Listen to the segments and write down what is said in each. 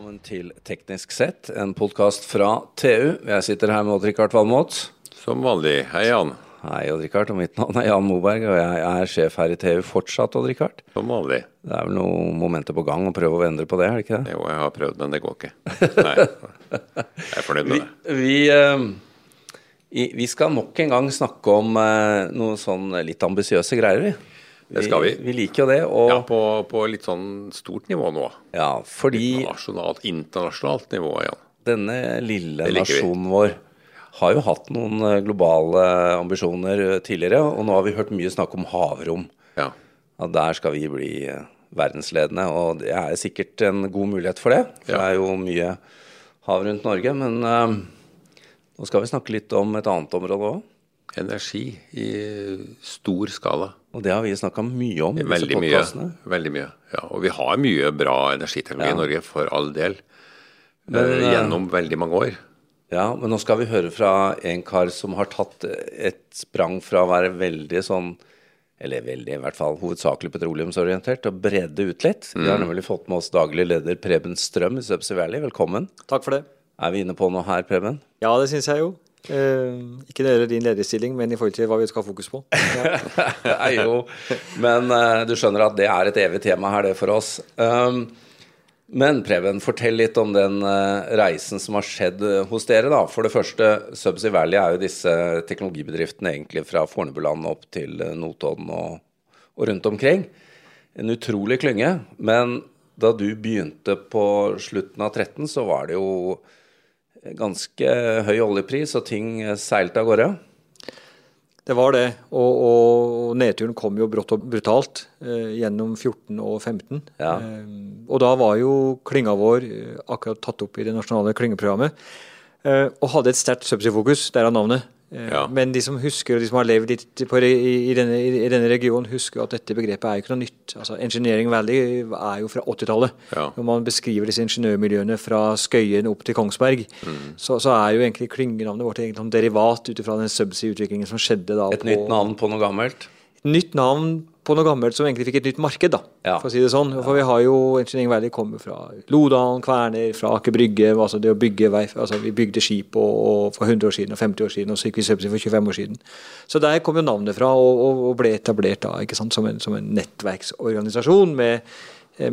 Velkommen til Teknisk sett, en podkast fra TU. Jeg sitter her med Odd-Rikard Valmot. Som vanlig. Hei, Jan. Hei, Odd-Rikard. Og mitt navn er Jan Moberg, og jeg er sjef her i TU fortsatt, Odd-Rikard. Som vanlig. Det er vel noen momenter på gang å prøve å endre på det, er det ikke det? Jo, jeg har prøvd, men det går ikke. Nei. Jeg er fornøyd med det. vi, vi, vi skal nok en gang snakke om noen sånn litt ambisiøse greier, vi. Det skal vi. Vi liker jo det, og Ja, på, på litt sånn stort nivå nå. ja, fordi Nasjonalt, internasjonalt nivå, igjen. denne lille nasjonen vi. vår har jo hatt noen eh, globale ambisjoner eh, tidligere, og nå har vi hørt mye snakk om havrom. Ja. At der skal vi bli eh, verdensledende, og det er sikkert en god mulighet for det. For Ja. det er jo mye hav rundt Norge. Men uh, nå skal vi snakke litt om et annet område òg. Energi i stor skala. Og det har vi snakka mye om i disse Veldig mye. Veldig mye. Ja, og vi har mye bra energiteknologi Ja. i Norge, for all del. Men, eh, eh, gjennom veldig mange år. Ja, men nå skal vi høre fra en kar som har tatt et sprang fra å være veldig sånn eller veldig, i hvert fall hovedsakelig petroleumsorientert, og bredde ut litt. Vi har nemlig fått med oss daglig leder Preben Strøm i Subsea Valley. Velkommen. Takk for det. Er vi inne på noe her, Preben? Ja, det syns jeg jo. Eh, ikke når det gjelder din lederstilling, men i forhold til hva vi skal ha fokus på. Ja. Jo, men uh, du skjønner at det er et evig tema her, det for oss. Um, men Preben, fortell litt om den uh, reisen som har skjedd hos dere. da. For det første, Subsea Valley er jo disse teknologibedriftene egentlig fra Fornebuland opp til Notodden og, og rundt omkring. En utrolig klynge. Men da du begynte på slutten av 13, så var det jo ganske høy oljepris, og ting eh, seilte av gårde. Det var det. Og, og nedturen kom jo brått og brutalt eh, gjennom 14 og 15. Ja. Eh, og da var jo klynga vår eh, akkurat tatt opp i det nasjonale klyngeprogrammet. Eh, og hadde et sterkt subsea-fokus, derav navnet. Eh, Ja. Men de som husker, og de som har levd på, i, i, denne, i denne regionen, husker at dette begrepet er jo ikke noe nytt. Altså, Engineering Valley er jo fra 80-tallet. Ja. Når man beskriver disse ingeniørmiljøene fra Skøyen opp til Kongsberg, så, så er jo egentlig klyngenavnet vårt egentlig derivat ut ifra den subsea-utviklingen som skjedde da. Et nytt navn på noe gammelt. Nytt navn på noe gammelt som egentlig fikk et nytt marked, da, Ja. for å si det sånn. For vi har jo Engineering Valley kommer fra Lodalen, Kverner, fra Aker Brygge. altså det å bygge vei, altså Vi bygde skip og, og for 100 år siden og 50 år siden, og så gikk vi subsidy for 25 år siden. Så der kom jo navnet fra, og, og, og ble etablert da, ikke sant, som en, som en nettverksorganisasjon med,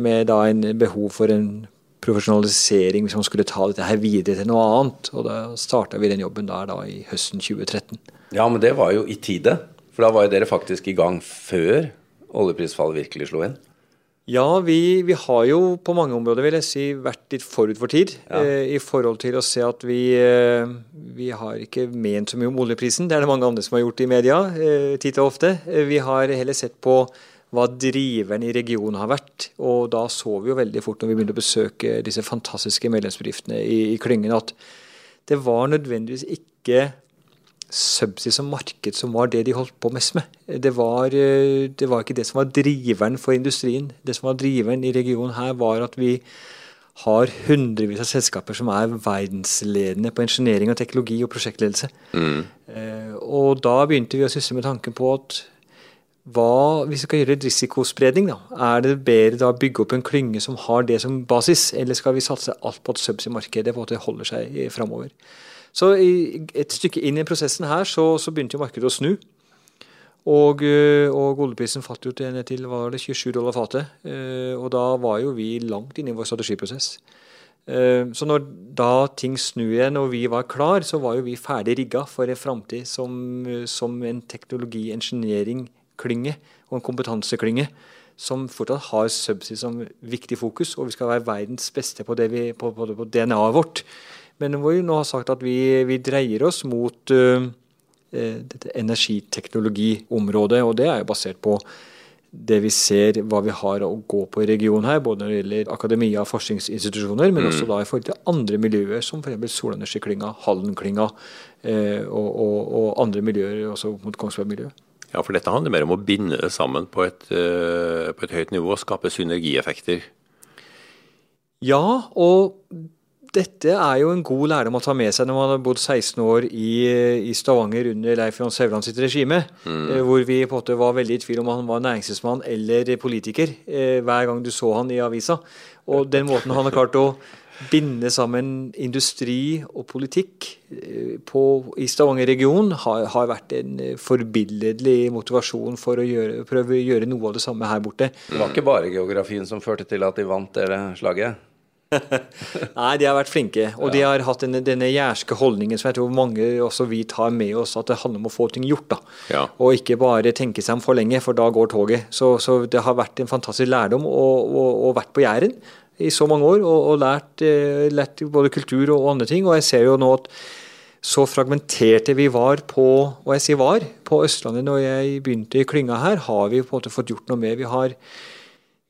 med da en behov for en profesjonalisering hvis man skulle ta dette her videre til noe annet. Og da starta vi den jobben der da i høsten 2013. Ja, men det var jo i tide. For da var jo dere faktisk i gang før oljeprisfallet virkelig slo inn. Ja, vi, vi har jo på mange områder vil jeg si, vært litt forut for tid. Ja. Eh, I forhold til å se at vi, eh, vi har ikke ment så mye om oljeprisen. Det er det mange andre som har gjort i media eh, titt og ofte. Eh, vi har heller sett på hva driveren i regionen har vært. Og da så vi jo veldig fort når vi begynte å besøke disse fantastiske medlemsbedriftene i, i klyngen, at det var nødvendigvis ikke subsea som marked som var det de holdt på mest med. Det var, eh, det var ikke det som var driveren for industrien. Det som var driveren i regionen her, var at vi har hundrevis av selskaper som er verdensledende på ingeniering og teknologi og prosjektledelse. Eh, og da begynte vi å sysle med tanken på at hva, hvis vi skal gjøre risikospredning, da, er det bedre da å bygge opp en klynge som har det som basis, eller skal vi satse alt på at subsea-markedet holder seg eh, framover? Så i, et stykke inn i prosessen her så, så begynte markedet å snu. Og, øh, og oljeprisen falt jo til, til var det 27 dollar fatet. eh, Og da var jo vi langt inne i vår strategiprosess. Eh, Så når da ting snur igjen og vi var klar, så var jo vi ferdig rigga for en framtid som, som en teknologi-engineering-klynge og en kompetanseklynge som fortsatt har subsea som viktig fokus, og vi skal være verdens beste på, på, på, på DNA-et vårt. Men hvor vi nå har sagt at vi, vi dreier oss mot eh, dette energiteknologiområdet, og det er jo basert på det vi ser hva vi har å gå på i regionen her, både når det gjelder akademia og forskningsinstitusjoner, men også da i forhold til andre miljøer, som f.eks. Solenergiklynga, Hallenklynga eh, og, og, og andre miljøer, også mot Kongsberg-miljøet. Ja, for dette handler mer om å binde det sammen på et, eh, på et høyt nivå og skape synergieffekter. Ja, og dette er jo en god lærdom å ta med seg når man har bodd 16 år i, i Stavanger under Leif Johan Sevland sitt regime, mm. hvor vi på en måte var veldig i tvil om han var næringslivsmann eller politiker eh, hver gang du så han i avisa. Og den måten han har klart å binde sammen industri og politikk eh, på, i Stavanger-regionen har, har, vært en eh, forbilledlig motivasjon for å gjøre, prøve å gjøre noe av det samme her borte. Det var ikke bare geografien som førte til at de vant det slaget? Nei, de har vært flinke. Og ja. de har hatt denne, denne jærske holdningen som jeg tror mange også vi tar med oss, at det handler om å få ting gjort. da. Ja. Og ikke bare tenke seg om for lenge, for da går toget. Så, så det har vært en fantastisk lærdom å vært på Jæren i så mange år og, og lært, eh, lært, både kultur og andre ting. Og jeg ser jo nå at så fragmenterte vi var på og jeg sier var, på Østlandet når jeg begynte i klynga her, har vi på en måte fått gjort noe med. Vi har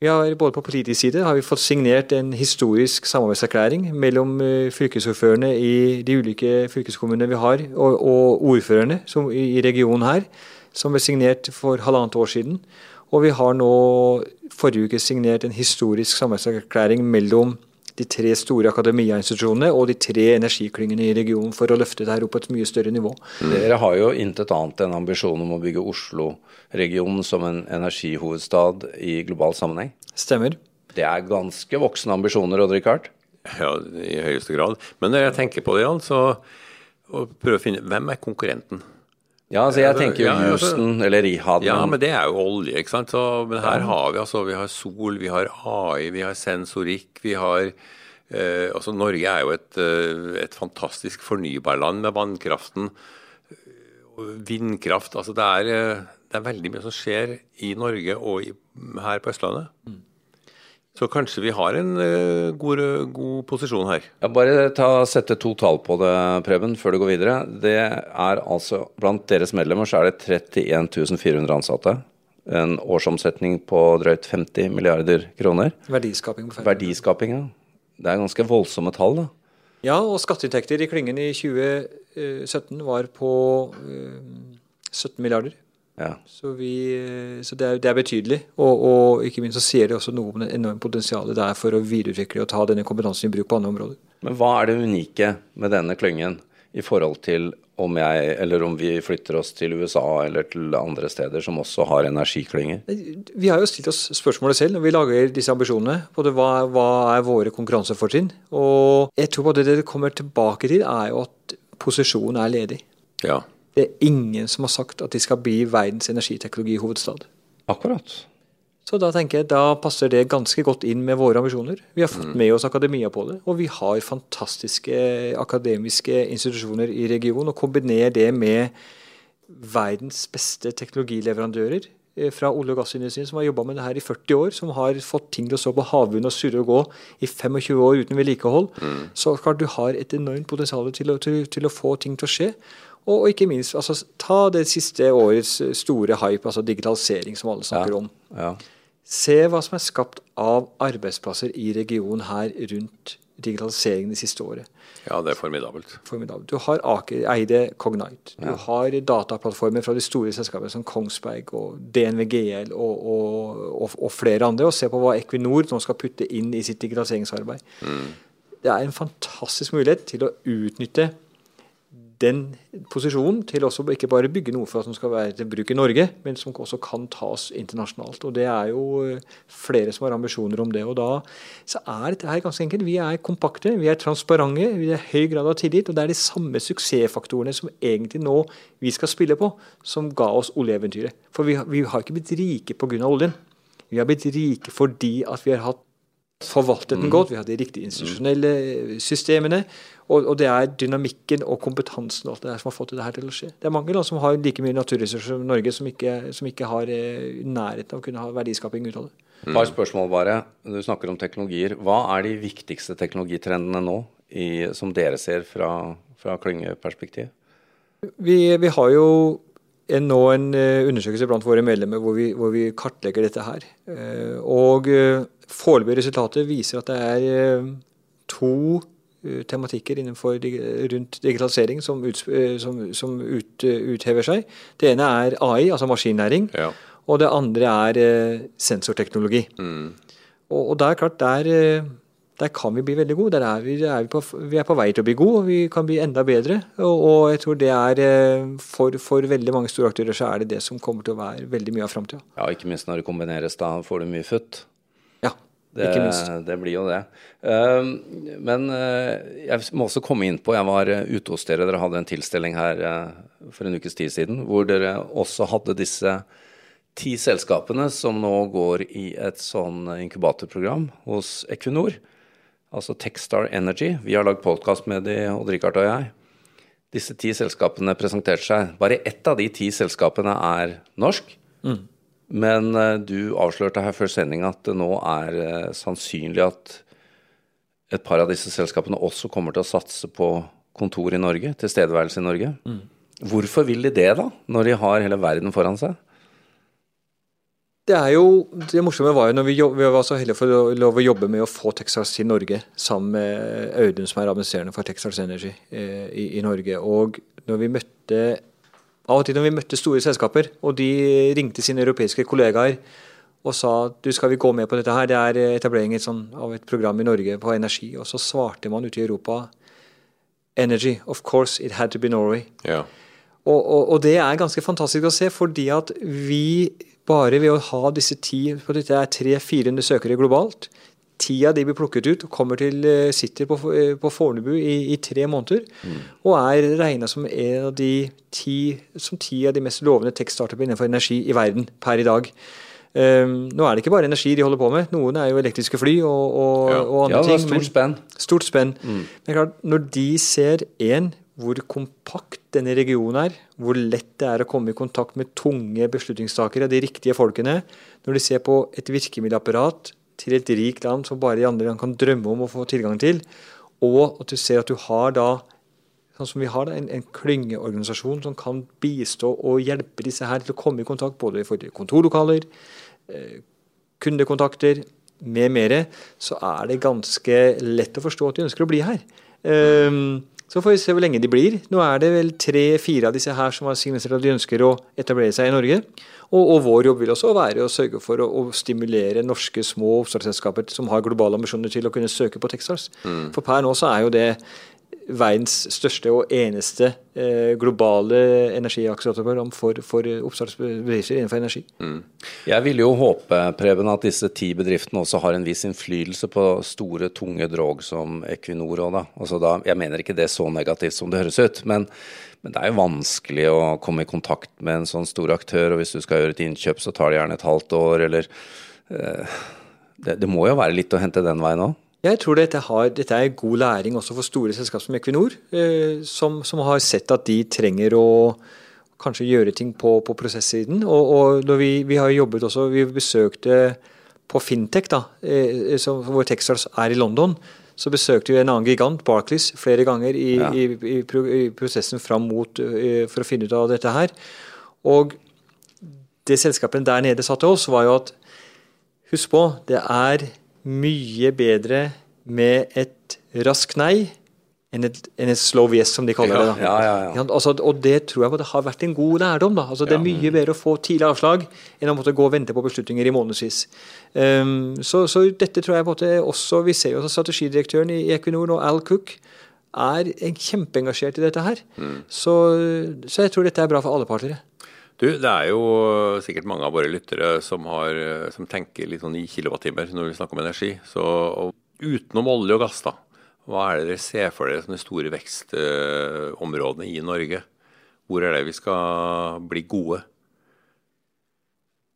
vi har Både på politisk side har vi fått signert en historisk samarbeidserklæring mellom eh, fylkesordførerne i de ulike fylkeskommunene vi har, og, og ordførerne som, i regionen her, som ble signert for halvannet år siden. Og vi har nå forrige uke signert en historisk samarbeidserklæring mellom de tre store akademiainstitusjonene og de tre energiklyngene i regionen for å løfte dette opp på et mye større nivå. Mm. Dere har jo intet annet enn ambisjon om å bygge Oslo-regionen som en energihovedstad i global sammenheng? Stemmer. Det er ganske voksne ambisjoner, Odd Rikard? Ja, i høyeste grad. Men når jeg tenker på det, Jan, så prøver prøve å finne hvem er konkurrenten? Ja, altså jeg tenker jo ja, altså, Houston eller Rihad. Ja, men det er jo olje, ikke sant. Så, men her har vi altså vi har sol, vi har AI, vi har sensorikk, vi har eh, Altså Norge er jo et, eh, et fantastisk fornybarland med vannkraften. Vindkraft. Altså det er, eh, det er veldig mye som skjer i Norge og i, her på Østlandet. Mm. Så kanskje vi har en uh, god, god, posisjon her. Ja, bare ta, sette to tall på det, Preben, før du går videre. Det er altså, Blant deres medlemmer så er det 31 400 ansatte. En årsomsetning på drøyt 50 milliarder kroner. Verdiskaping. på Verdiskaping, ja. Det er ganske voldsomme tall, da. Ja, og skatteinntekter i klyngen i 2017 var på uh, 17 milliarder. Ja. Så, vi, så det, er, det, er, betydelig. Og, og, ikke minst så ser det også noe om det enorme potensialet det er for å videreutvikle og ta denne kompetansen i bruk på andre områder. Men hva er det unike med denne klyngen i forhold til om jeg, eller om vi flytter oss til USA eller til andre steder som også har energiklynger? Vi har jo stilt oss spørsmålet selv når vi lager disse ambisjonene. Både hva, hva er våre konkurransefortrinn? Og jeg tror både det dere kommer tilbake til, er jo at posisjonen er ledig. Ja. Det er ingen som har sagt at de skal bli verdens energiteknologihovedstad. Akkurat. Så da tenker jeg, da passer det ganske godt inn med våre ambisjoner. Vi har fått mm. med oss akademia på det, og vi har fantastiske akademiske institusjoner i regionen. Og kombinerer det med verdens beste teknologileverandører eh, fra olje- og gassindustrien som har jobba med det her i 40 år, som har fått ting til å stå på havbunnen og surre og gå i 25 år uten vedlikehold. Mm. Så klart du har et enormt potensial til, til, til, å få ting til å skje. Og, ikke minst, altså, ta det siste årets store hype, altså digitalisering, som alle snakker ja, om. Ja. Se hva som er skapt av arbeidsplasser i regionen her rundt digitaliseringen det siste året. Ja, det er formidabelt. formidabelt. Du har Aker eide Cognite. Du ja. har dataplattformer fra de store selskapene som Kongsberg og DNVGL og, og, og, og, flere andre. Og se på hva Equinor nå skal putte inn i sitt digitaliseringsarbeid. Mm. Det er en fantastisk mulighet til å utnytte den posisjonen til også ikke bare bygge noe for at som skal være til bruk i Norge, men som også kan tas internasjonalt. Og Det er jo eh, flere som har ambisjoner om det. og Da så er dette her ganske enkelt. Vi er kompakte, vi er transparente, vi har høy grad av tillit. Og det er de samme suksessfaktorene som egentlig nå vi skal spille på, som ga oss oljeeventyret. For vi, har ikke blitt rike pga. oljen. Vi har blitt rike fordi at vi har hatt forvaltet den mm. godt, vi har de riktige institusjonelle systemene. Og, og, det er dynamikken og kompetansen og alt det der som har fått det her til å skje. Det er mange land som har like mye naturressurser som Norge, som ikke, som ikke har eh, nærheten av å kunne ha verdiskaping ut av det. Et par spørsmål bare. Du snakker om teknologier. Hva er de viktigste teknologitrendene nå, i, som dere ser fra, fra klyngeperspektiv? Vi, vi, har jo en, nå en eh, undersøkelse blant våre medlemmer hvor vi, hvor vi kartlegger dette her. Eh, og foreløpige resultater viser at det er to Eh, tematikker innenfor, rundt digitalisering som, ut, eh, som, som ut, eh, uthever seg. Det ene er AI, altså maskinlæring. Ja. Og det andre er sensorteknologi. Mm. Og, og er klart, der, der, kan vi bli veldig gode. Der er vi, er vi, på, vi, er på, vei til å bli gode, og vi kan bli enda bedre. Og, og jeg tror det er for, for, veldig mange store aktører så er det det som kommer til å være veldig mye av framtida. Ja, ikke minst når det kombineres. Da får du mye futt. Det, Ikke minst. det blir jo det. Um, men uh, jeg må også komme inn på Jeg var uh, ute hos dere. Dere hadde en tilstelning her for en ukes tid siden hvor dere også hadde disse ti selskapene som nå går i et sånn inkubatorprogram hos Equinor. Altså Techstar Energy. Vi har lagd podkast med de, Odd-Rikard og jeg. Disse ti selskapene presenterte seg. Bare ett av de ti selskapene er norsk. Men eh, du avslørte her før sending at det nå er eh, sannsynlig at et par av disse selskapene også kommer til å satse på kontor i Norge, tilstedeværelse i Norge. Hvorfor vil de det, da, når de har hele verden foran seg? Det er jo, det morsomme var jo når vi, vi var så heldige for å lov å jobbe med å få Texas til Norge, sammen med Audun, som er administrerende for Texas Energy eh, i, i Norge. Og når vi møtte av og til når vi møtte store selskaper, og de ringte sine europeiske kollegaer og sa du skal vi gå med på dette her, det er etablering sånn, av et program i Norge på energi. Og så svarte man ute i Europa Energy, of course it had to be Norway. Ja. Og, og, og det er ganske fantastisk å se, fordi at vi bare ved å ha disse ti for Dette er 300-400 søkere globalt. Ti av de blir plukket ut og kommer til, eh, sitter på, eh, på Fornebu i, i tre måneder. Og er regna som en av de ti, som ti av de mest lovende tech-startupene innenfor energi i verden per i dag. Um, nå er det ikke bare energi de holder på med. Noen er jo elektriske fly og, og, Ja. og andre Ja, det var stort spenn. Stort spenn. Men er klart, når de ser en, hvor kompakt denne regionen er, hvor lett det er å komme i kontakt med tunge beslutningstakere, de riktige folkene, når de ser på et virkemiddelapparat til et rikt land som bare de andre land kan drømme om å få tilgang til, og at du ser at du har da sånn som vi har da, en, en klyngeorganisasjon som kan bistå og hjelpe disse her til å komme i kontakt både til kontorlokaler, eh, kundekontakter med mere, så er det ganske lett å forstå at de ønsker å bli her. Ehm, så får vi se hvor lenge de blir. Nå er det vel tre-fire av disse her som har signalisert at de ønsker å etablere seg i Norge. Og, og vår jobb vil også være å sørge for å, å stimulere norske små oppstartsselskaper som har globale ambisjoner til å kunne søke på Texas. For per nå så er jo det verdens største og eneste eh, globale energiakseleratorprogram for, for oppstartsbedrifter innenfor energi. Jeg vil jo håpe Preben, at disse ti bedriftene også har en viss innflytelse på store, tunge drog som Equinor. Og da. Altså da, jeg mener ikke det så negativt som det høres ut, men, men det er jo vanskelig å komme i kontakt med en sånn stor aktør. og Hvis du skal gjøre et innkjøp, så tar det gjerne et halvt år, eller eh, det, det må jo være litt å hente den veien òg? Jeg tror dette, har, dette er god læring også for store selskap som Equinor, eh, som, som har sett at de trenger å kanskje gjøre ting på, på prosessiden. Og, og når vi, vi har jobbet også, vi besøkte på Fintech, da, eh, som, hvor Texas er i London, så besøkte vi en annen gigant, Barclays, flere ganger i, Ja. i, i, i prosessen fram mot eh, for å finne ut av dette her. Og det selskapet der nede sa til oss, var jo at Husk på, det er mye bedre med et raskt nei enn et, enn et slow yes, som de kaller det. da. Ja, ja, ja. Altså, og det tror jeg på, det har vært en god lærdom. da. Altså, det er mye bedre å få tidlig avslag enn å måtte gå og vente på beslutninger i månedsvis. Um, så, så dette tror jeg på en også Vi ser jo at strategidirektøren i Equinor, nå, Al Cook, er kjempeengasjert i dette her. Så, så jeg tror dette er bra for alle parter. Du, Det er jo sikkert mange av våre lyttere som, har, som tenker litt sånn i kilowattimer når vi snakker om energi. Så utenom olje og gass, da, hva er det dere ser for dere som de store vekstområdene i Norge? Hvor er det vi skal bli gode?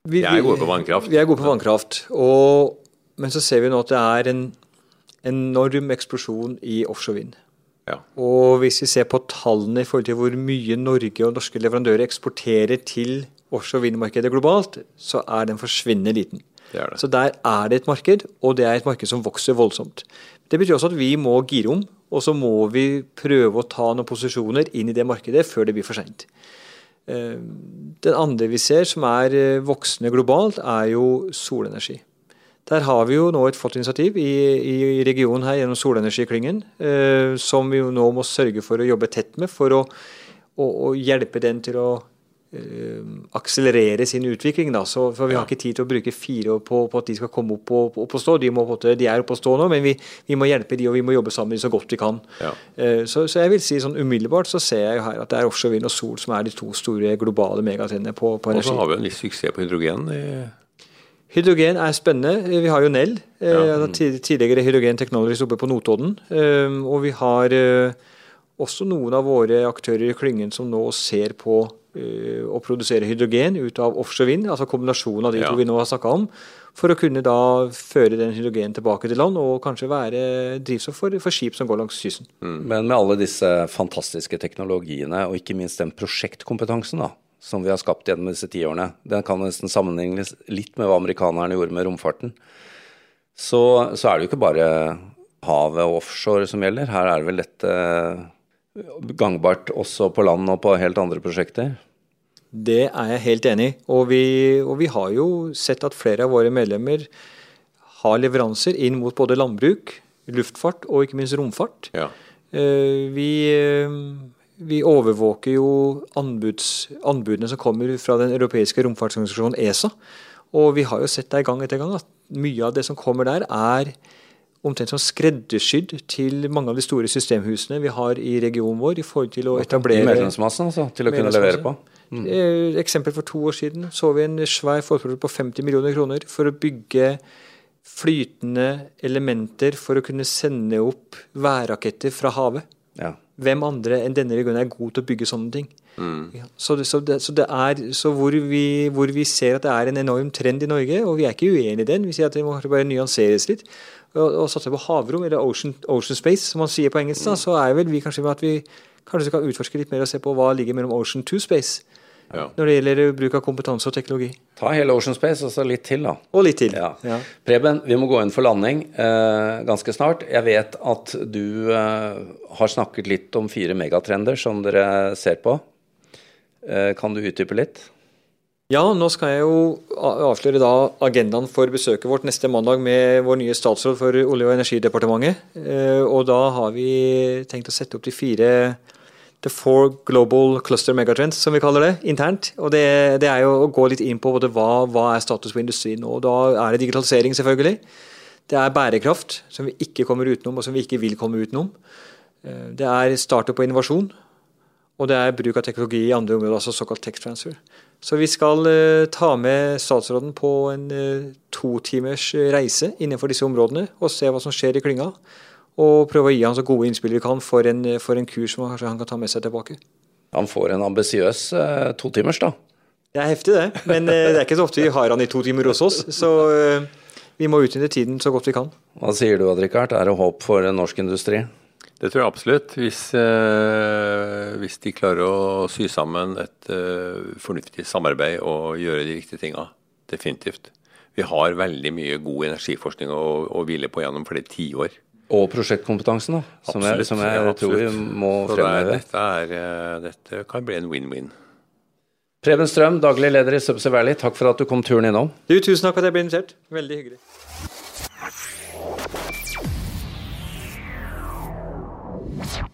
Vi, Vi er gode på vannkraft. Vi er gode på vannkraft. Og, men så ser vi nå at det er en enorm eksplosjon i offshore vind. Ja. Og hvis vi ser på tallene i forhold til hvor mye Norge og norske leverandører eksporterer til offshore vindmarkedet globalt, så er den forsvinnende liten. Det det. Så der er det et marked, og det er et marked som vokser voldsomt. Det betyr også at vi må gire om, og så må vi prøve å ta noen posisjoner inn i det markedet før det blir for seint. Eh, Den andre vi ser som er eh, voksende globalt, er jo solenergi. Der har vi jo nå et flott initiativ i, i regionen her gjennom Solenergiklyngen, eh, som vi jo nå må sørge for å jobbe tett med for å, å, å hjelpe den til å eh, akselerere sin utvikling. Da. Så, for vi har ikke tid til å bruke fire år på, på at de skal komme opp, og, opp og stå. De, må, de er oppe og stå nå, men vi, vi må hjelpe de, og vi må jobbe sammen så godt vi kan. Ja. Eh, Så, så jeg vil si sånn umiddelbart så ser jeg jo her at det er offshore vind og sol som er de to store globale megatrendene på, på Og så har vi en viss suksess på hydrogen. i- Hydrogen er spennende. Vi har jo Nell, ja. tidligere Hydrogen Technologies oppe på Notodden. Og vi har også noen av våre aktører i klyngen som nå ser på å produsere hydrogen ut av offshore vind, altså kombinasjonen av de ja. to vi nå har snakka om, for å kunne da føre den hydrogenen tilbake til land og kanskje være drivstoff for, for skip som går langs kysten. Mm. Men med alle disse fantastiske teknologiene, og ikke minst den prosjektkompetansen da, som vi har skapt gjennom disse tiårene, den kan nesten sammenlignes litt med hva amerikanerne gjorde med romfarten. Så, så er det jo ikke bare havet og offshore som gjelder. Her er det vel dette gangbart også på land og på helt andre prosjekter? Det er jeg helt enig i. Og vi, og vi har jo sett at flere av våre medlemmer har leveranser inn mot både landbruk, luftfart og ikke minst romfart. Ja. Eh, vi, eh, vi, overvåker jo anbuds, anbudene som kommer fra den europeiske romfartsorganisasjonen ESA. Og vi har jo sett det gang etter gang at mye av det som kommer der, er omtrent som skreddersydd til mange av de store systemhusene vi har i regionen vår. i forhold til å etablere... I medlemsmassen, altså? Til å kunne levere på? Mm. Eh, eksempel for to år siden så vi en svær forespørsel på 50 millioner kroner for å bygge flytende elementer for å kunne sende opp værraketter fra havet. Ja. Hvem andre enn denne regionen er god til å bygge sånne ting? Mm. Ja, så, det, så, det, så, det, er, så hvor vi, hvor vi, ser at det er en enorm trend i Norge, og vi er ikke uenig i den, vi sier at det må bare nyanseres litt, og, og satse på havrom, eller ocean, ocean, space, som man sier på engelsk, da, så er vel vi kanskje med at vi kanskje skal utforske litt mer og se på hva ligger mellom ocean to space ja. når det gjelder bruk av kompetanse og teknologi. Ta hele Ocean Space og så litt til, da. Og litt til. Ja. Ja. Preben, vi må gå inn for landing eh, ganske snart. Jeg vet at du eh, har snakket litt om fire megatrender som dere ser på. Eh, kan du utdype litt? Ja, nå skal jeg jo avsløre da agendaen for besøket vårt neste mandag med vår nye statsråd for Olje- og energidepartementet. Eh, og da har vi tenkt å sette opp de fire The Four Global Cluster Megatrends, som vi kaller det internt. Og det, det er jo å gå litt inn på både hva, hva er status på industrien nå. Da er det digitalisering, selvfølgelig. Det er bærekraft, som vi ikke kommer utenom, og som vi ikke vil komme utenom. Eh, det er startup og innovasjon. Og det er bruk av teknologi i andre områder, altså såkalt tech transfer. Så vi skal uh, ta med statsråden på en uh, to timers reise innenfor disse områdene, og se hva som skjer i klynga og prøve å gi han så gode innspill vi kan for en, for en kurs som kanskje han kan ta med seg tilbake. Han får en ambisiøs eh, totimers, da. Det er heftig, det. Men eh, det er ikke så ofte vi har han i to timer hos oss. Så eh, vi må utnytte tiden så godt vi kan. Hva sier du, Adrikard? Er det håp for norsk industri? Det tror jeg absolutt. Hvis, eh, hvis de klarer å sy sammen et uh, fornuftig samarbeid og gjøre de riktige tinga. Definitivt. Vi har veldig mye god energiforskning å, å hvile på gjennom flere tiår. Og prosjektkompetansen, da, som absolutt, jeg, som jeg ja, tror vi må fremheve. Dette, eh, dette, kan bli en win-win. Preben Strøm, daglig leder i Subsea Valley, takk for at du kom turen innom. Du, tusen takk for at jeg ble invitert. Veldig hyggelig. you